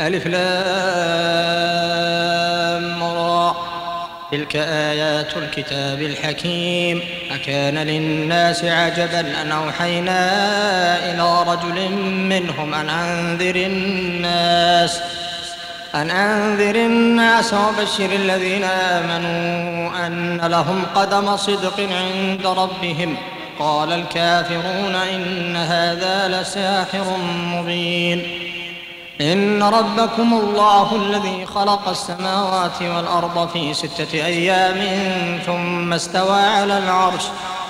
ألف لام را. تلك آيات الكتاب الحكيم. أكان للناس عجبا أن أوحينا إلى رجل منهم أن أنذر الناس. أن أنذر الناس وبشر الذين آمنوا أن لهم قدم صدق عند ربهم. قال الكافرون إن هذا لساحر مبين. إن ربكم الله الذي خلق السماوات والأرض في ستة أيام ثم استوى على العرش.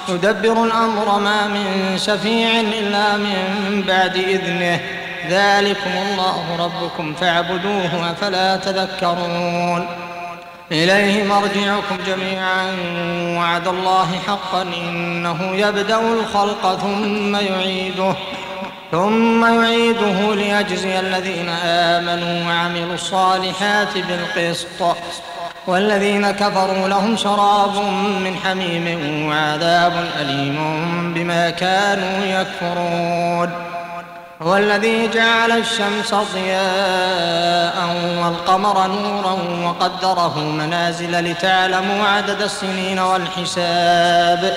يدبر الأمر ما من شفيع إلا من بعد إذنه. ذلكم الله ربكم فاعبدوه أفلا تذكرون. إليه مرجعكم جميعا. وعد الله حقا إنه يبدأ الخلق ثم يعيده. ثم يعيده ليجزي الذين آمنوا وعملوا الصالحات بالقسط والذين كفروا لهم شراب من حميم وعذاب أليم بما كانوا يكفرون. هو الذي جعل الشمس ضياء والقمر نورا وقدره منازل لتعلموا عدد السنين والحساب.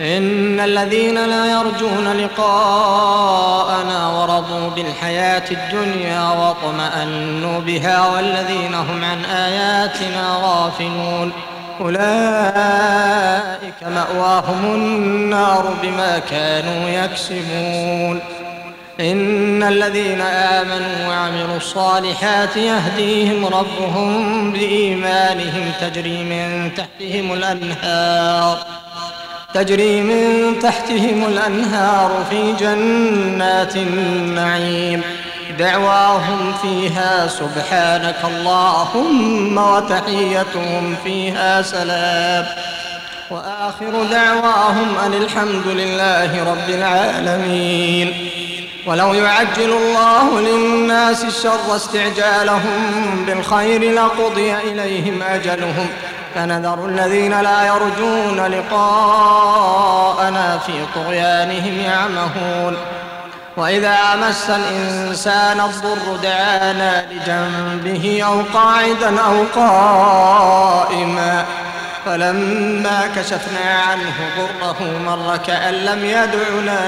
إن الذين لا يرجون لقاءنا ورضوا بالحياة الدنيا واطمأنوا بها والذين هم عن آياتنا غافلون. أولئك مأواهم النار بما كانوا يكسبون. إن الذين آمنوا وعملوا الصالحات يهديهم ربهم بإيمانهم تجري من تحتهم الأنهار. تجري من تحتهم الأنهار في جنات النعيم. دعواهم فيها سبحانك اللهم وتحيتهم فيها سلام. وآخر دعواهم أن الحمد لله رب العالمين. ولو يعجل الله للناس الشر استعجالهم بالخير لقضي إليهم أجلهم. فنذر الذين لا يرجون لقاءنا في طغيانهم يعمهون. وإذا مس الإنسان الضر دعانا لجنبه أو قاعدا أو قائما. فلما كشفنا عنه ضره مر كأن لم يدعنا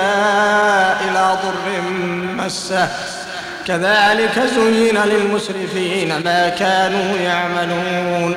إلى ضر مسه. كذلك زين للمسرفين ما كانوا يعملون.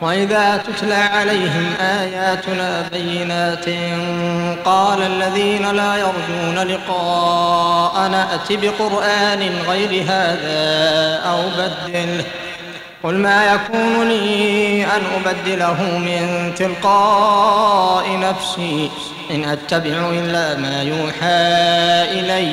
وإذا تتلى عليهم آياتنا بينات قال الذين لا يرجون لقاءنا أت بقرآن غير هذا أو بدله قل ما يكون لي أن أبدله من تلقاء نفسي إن أتبع إلا ما يوحى إلي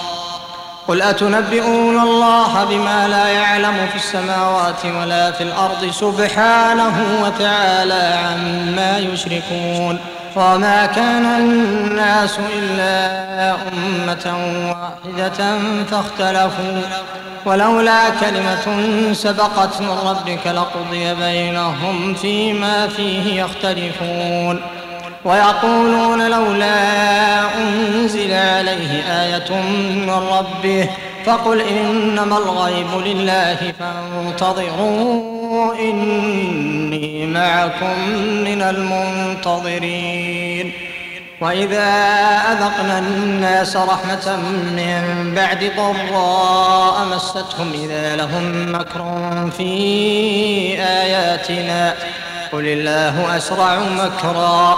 قل أتنبئون الله بما لا يعلم في السماوات ولا في الأرض سبحانه وتعالى عما يشركون وما كان الناس إلا أمة واحدة فاختلفوا. ولولا كلمة سبقت من ربك لقضي بينهم فيما فيه يختلفون. ويقولون لولا أنزل عليه آية من ربه فقل إنما الغيب لله فانتظروا إني معكم من المنتظرين. وإذا أذقنا الناس رحمة من بعد ضراء مستهم إذا لهم مكر في آياتنا. قل الله أسرع مكرا.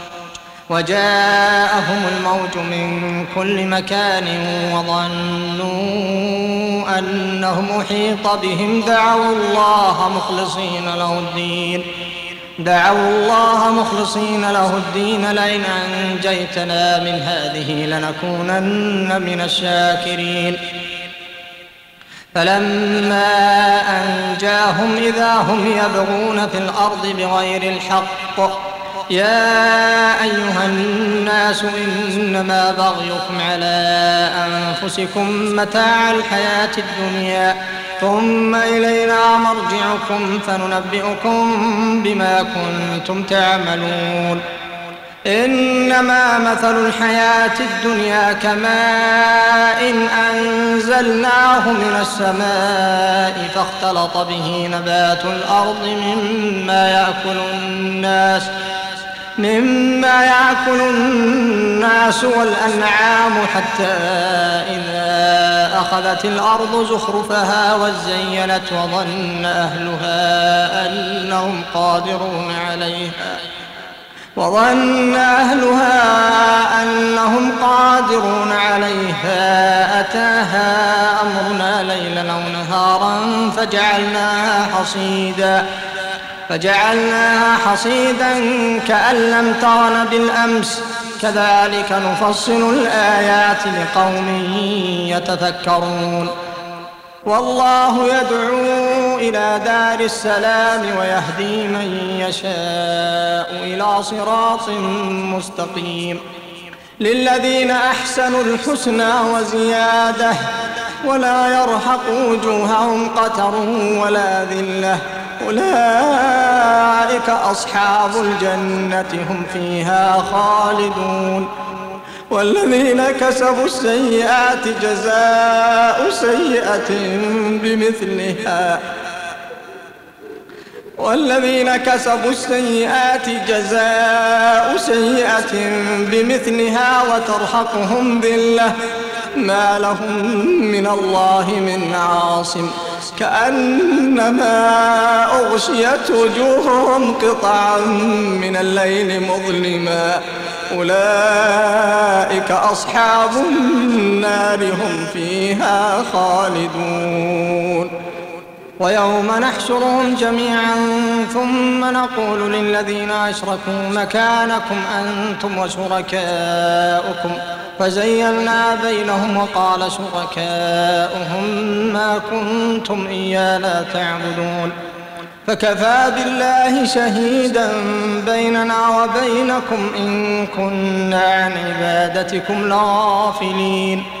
وجاءهم الموج من كل مكان وظنوا أنهم أحيط بهم. دعوا الله مخلصين له الدين. دعوا الله مخلصين له الدين. لئن أنجيتنا من هذه لنكونن من الشاكرين. فلما أنجاهم إذا هم يبغون في الأرض بغير الحق يا أيها الناس إنما بغيكم على أنفسكم متاع الحياة الدنيا ثم إلينا مرجعكم فننبئكم بما كنتم تعملون. إنما مثل الحياة الدنيا كماء إن أنزلناه من السماء فاختلط به نبات الأرض مما يأكل الناس مما يأكل الناس والأنعام حتى إذا أخذت الأرض زخرفها وزينت وظن أهلها أنهم قادرون عليها وظن أهلها أنهم قادرون عليها. أتاها أمرنا ليلا أو نهارا فجعلناها حصيدا. فجعلناها حصيدا كأن لم تغن بالأمس. كذلك نفصل الآيات لقوم يتفكرون والله يدعو إلى دار السلام ويهدي من يشاء إلى صراط مستقيم. للذين أحسنوا الحسنى وزيادة ولا يرهق وجوههم قتر ولا ذلة. أولئك أصحاب الجنة هم فيها خالدون. والذين كسبوا السيئات جزاء سيئة بمثلها. والذين كسبوا السيئات جزاء سيئة بمثلها وترهقهم ذلة. ما لهم من الله من عاصم. كأنما أغشيت وجوههم قطعا من الليل مظلما. أولئك أصحاب النار هم فيها خالدون. ويوم نحشرهم جميعا ثم نقول للذين أشركوا مكانكم أنتم وشركاؤكم فزيلنا بينهم وقال شركاؤهم ما كنتم إيانا تعبدون فكفى بالله شهيدا بيننا وبينكم إن كنا عن عبادتكم لغافلين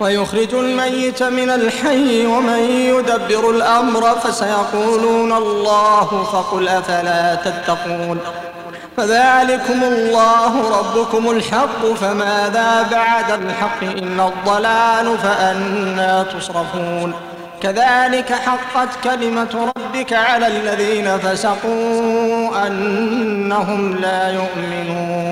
ويخرج الميت من الحي ومن يدبر الأمر فسيقولون الله فقل أفلا تتقون فذلكم الله ربكم الحق فماذا بعد الحق إلا الضلال فأنا تصرفون كذلك حقت كلمة ربك على الذين فسقوا أنهم لا يؤمنون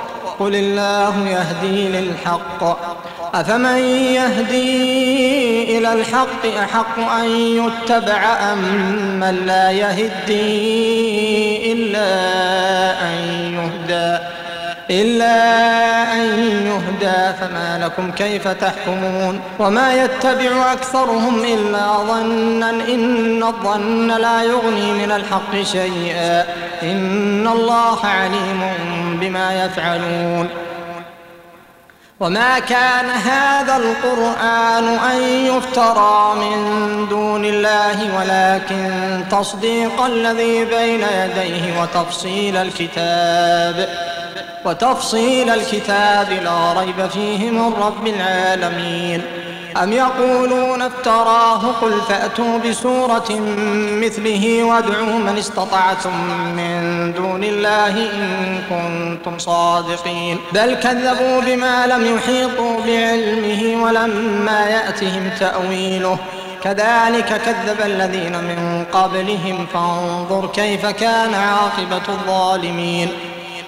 قل الله يهدي للحق. أفمن يهدي إلى الحق أحق أن يتبع أم من لا يهدي إلا أن يهدى؟ إلا أن يهدى فما لكم كيف تحكمون؟ وما يتبع أكثرهم إلا ظنا إن الظن لا يغني من الحق شيئا. إن الله عليم بما يفعلون. وما كان هذا القرآن أن يفترى من دون الله ولكن تصديق الذي بين يديه وتفصيل الكتاب. وتفصيل الكتاب لا ريب فيه من رب العالمين. أم يقولون افتراه قل فأتوا بسورة مثله وادعوا من استطعتم من دون الله إن كنتم صادقين. بل كذبوا بما لم يحيطوا بعلمه ولما يأتهم تأويله. كذلك كذب الذين من قبلهم فانظر كيف كان عاقبة الظالمين.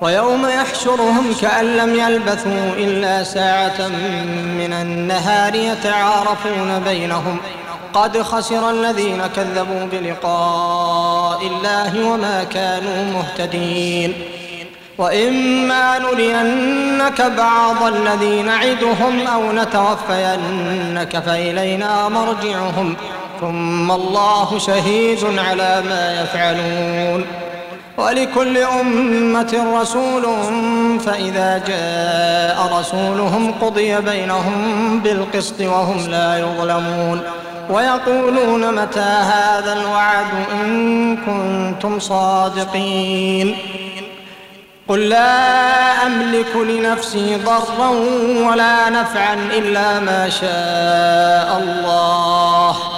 ويوم يحشرهم كأن لم يلبثوا إلا ساعة من النهار يتعارفون بينهم. قد خسر الذين كذبوا بلقاء الله وما كانوا مهتدين. وإما نرينك بعض الذي نعدهم أو نتوفينك فإلينا مرجعهم. ثم الله شهيد على ما يفعلون. ولكل أمة رسول فإذا جاء رسولهم قضي بينهم بالقسط وهم لا يظلمون. ويقولون متى هذا الوعد إن كنتم صادقين. قل لا أملك لنفسي ضرا ولا نفعا إلا ما شاء الله.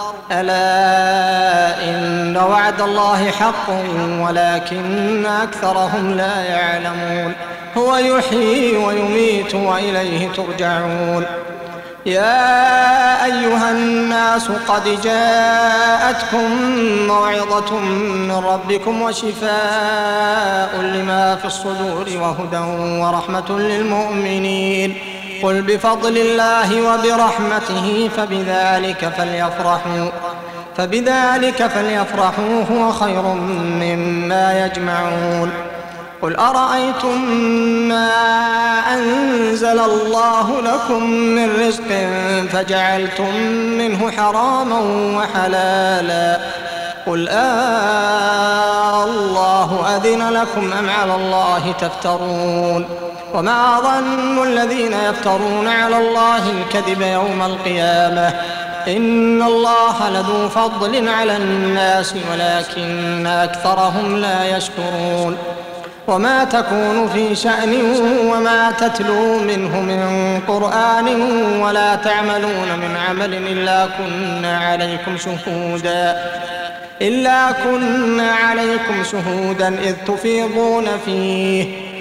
ألا إن وعد الله حق ولكن أكثرهم لا يعلمون. هو يحيي ويميت وإليه ترجعون. يا أيها الناس قد جاءتكم موعظة من ربكم وشفاء لما في الصدور وهدى ورحمة للمؤمنين. قل بفضل الله وبرحمته فبذلك فليفرحوا فبذلك فليفرحوا هو خير مما يجمعون. قل أرأيتم ما أنزل الله لكم من رزق فجعلتم منه حراما وحلالا؟ قل آه الله أذن لكم أم على الله تفترون؟ وما ظن الذين يفترون على الله الكذب يوم القيامة إن الله لذو فضل على الناس ولكن أكثرهم لا يشكرون وما تكون في شأن وما تتلو منه من قرآن ولا تعملون من عمل إلا كنا عليكم شهودا إلا كنا عليكم شهودا إذ تفيضون فيه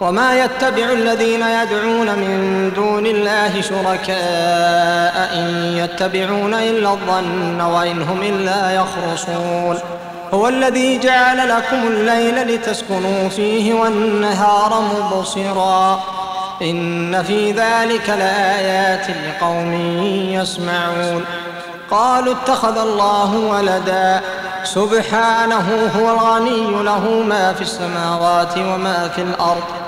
وما يتبع الذين يدعون من دون الله شركاء إن يتبعون إلا الظن وإن هم إلا يخرصون. هو الذي جعل لكم الليل لتسكنوا فيه والنهار مبصرا. إن في ذلك لآيات لقوم يسمعون. قالوا اتخذ الله ولدا. سبحانه هو الغني له ما في السماوات وما في الأرض.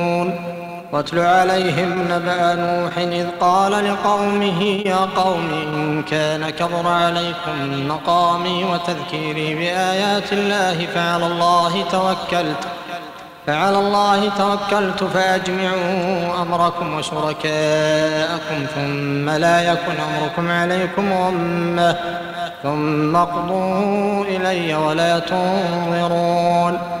واتل عليهم نبأ نوح إذ قال لقومه يا قوم إن كان كبر عليكم مقامي وتذكيري بآيات الله فعلى الله توكلت فعلى الله توكلت فأجمعوا أمركم وشركاءكم ثم لا يكن أمركم عليكم غمة ثم اقضوا إلي ولا تنظرون.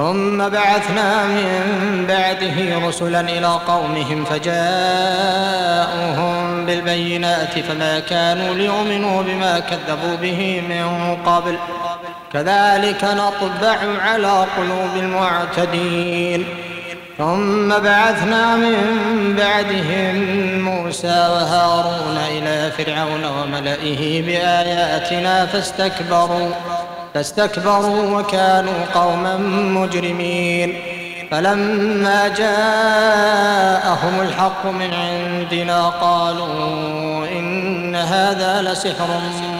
ثم بعثنا من بعده رسلا إلى قومهم فجاءوهم بالبينات فما كانوا ليؤمنوا بما كذبوا به من قبل. كذلك نطبع على قلوب المعتدين. ثم بعثنا من بعدهم موسى وهارون إلى فرعون وملئه بآياتنا فاستكبروا. فاستكبروا وكانوا قوما مجرمين. فلما جاءهم الحق من عندنا قالوا إن هذا لسحر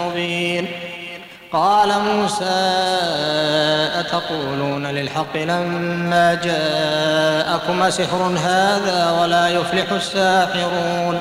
مبين. قال موسى أتقولون للحق لما جاءكم سحر هذا ولا يفلح الساحرون؟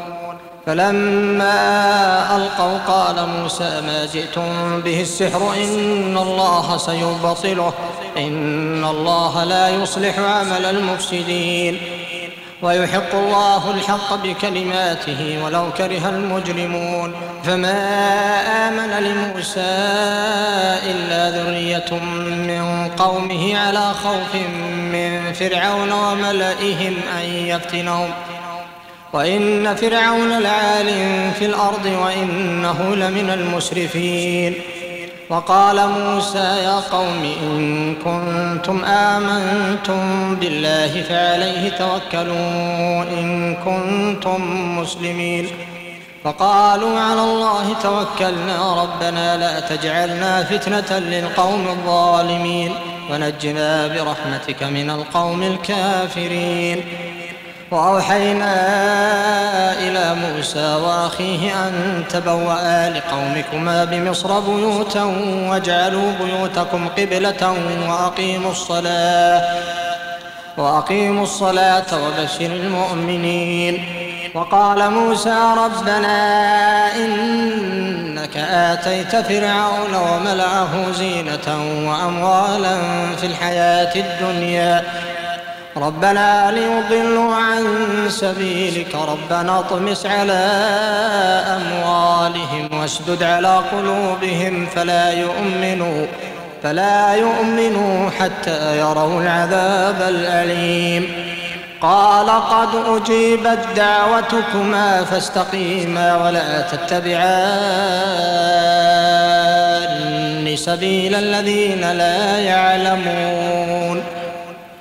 فلما ألقوا قال موسى ما جئتم به السحر إن الله سيبطله إن الله لا يصلح عمل المفسدين. ويحق الله الحق بكلماته ولو كره المجرمون. فما آمن لموسى إلا ذرية من قومه على خوف من فرعون وملئهم أن يفتنهم. وإن فرعون لعال في الأرض وإنه لمن المسرفين. وقال موسى يا قوم إن كنتم آمنتم بالله فعليه توكلوا إن كنتم مسلمين. فقالوا على الله توكلنا ربنا لا تجعلنا فتنة للقوم الظالمين. ونجنا برحمتك من القوم الكافرين. وأوحينا إلى موسى وأخيه أن تبوأ لقومكما بمصر بيوتا واجعلوا بيوتكم قبلة وأقيموا الصلاة وأقيموا الصلاة وبشر المؤمنين وقال موسى ربنا إنك آتيت فرعون وملأه زينة وأموالا في الحياة الدنيا ربنا ليضلوا عن سبيلك. ربنا اطمس على أموالهم واشدد على قلوبهم. فلا يؤمنوا فلا يؤمنوا حتى يروا العذاب الأليم. قال قد أجيبت دعوتكما فاستقيما ولا تتبعان سبيل الذين لا يعلمون.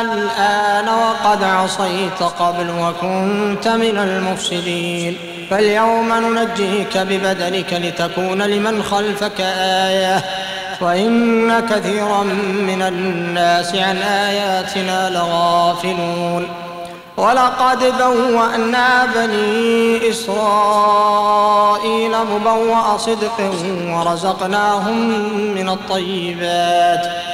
الآن وقد عصيت قبل وكنت من المفسدين. فاليوم ننجيك ببدنك لتكون لمن خلفك آية. وإن كثيرا من الناس عن آياتنا لغافلون. ولقد بوأنا بني إسرائيل مبوأ صدق ورزقناهم من الطيبات.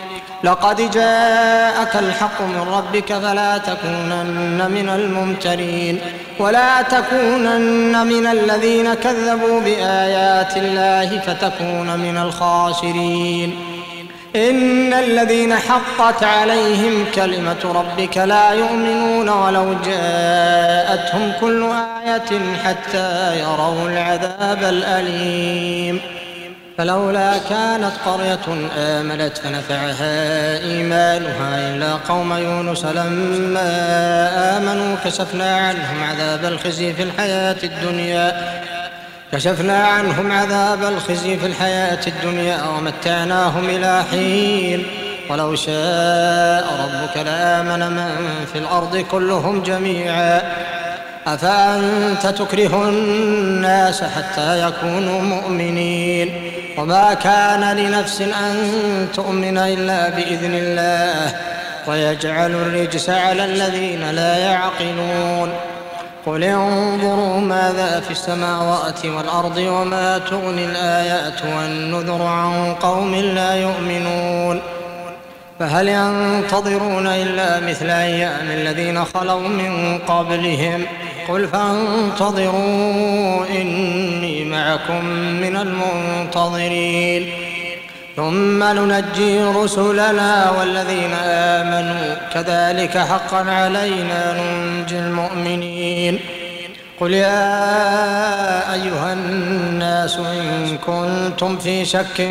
لقد جاءك الحق من ربك فلا تكونن من الممترين ولا تكونن من الذين كذبوا بآيات الله فتكون من الخاسرين. إن الذين حقت عليهم كلمة ربك لا يؤمنون ولو جاءتهم كل آية حتى يروا العذاب الأليم. فلولا كانت قرية آمنت فنفعها إيمانها إلا قوم يونس لما آمنوا كشفنا عنهم عذاب الخزي في الحياة الدنيا. كشفنا عنهم عذاب الخزي في الحياة الدنيا ومتعناهم إلى حين. ولو شاء ربك لآمن من في الأرض كلهم جميعا. أفأنت تكره الناس حتى يكونوا مؤمنين؟ وما كان لنفس أن تؤمن إلا بإذن الله ويجعل الرجس على الذين لا يعقلون. قل انظروا ماذا في السماوات والأرض وما تغني الآيات والنذر عن قوم لا يؤمنون. فهل ينتظرون إلا مثل أيام الذين خلوا من قبلهم؟ قل فانتظروا إني معكم من المنتظرين. ثم ننجي رسلنا والذين آمنوا. كذلك حقا علينا ننجي المؤمنين. قل يا أيها الناس إن كنتم في شك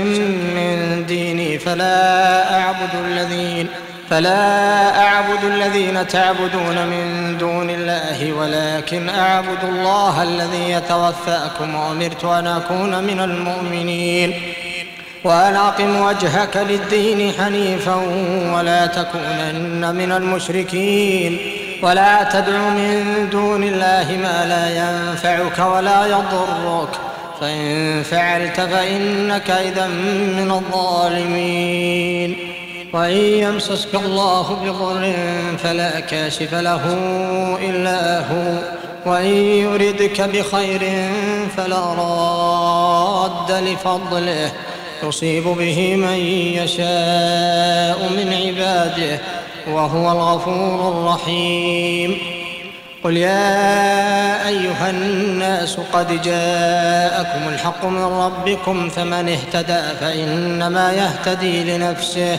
من ديني فلا أعبد الذين فلا أعبد الذين تعبدون من دون الله ولكن أعبد الله الذي يتوفاكم وأمرت أن أكون من المؤمنين وأن أقم وجهك للدين حنيفا ولا تكونن من المشركين ولا تدع من دون الله ما لا ينفعك ولا يضرك فإن فعلت فإنك إذا من الظالمين وإن يمسسك الله بضر فلا كاشف له إلا هو وإن يردك بخير فلا راد لفضله يصيب به من يشاء من عباده وهو الغفور الرحيم. قل يا أيها الناس قد جاءكم الحق من ربكم فمن اهتدى فإنما يهتدي لنفسه.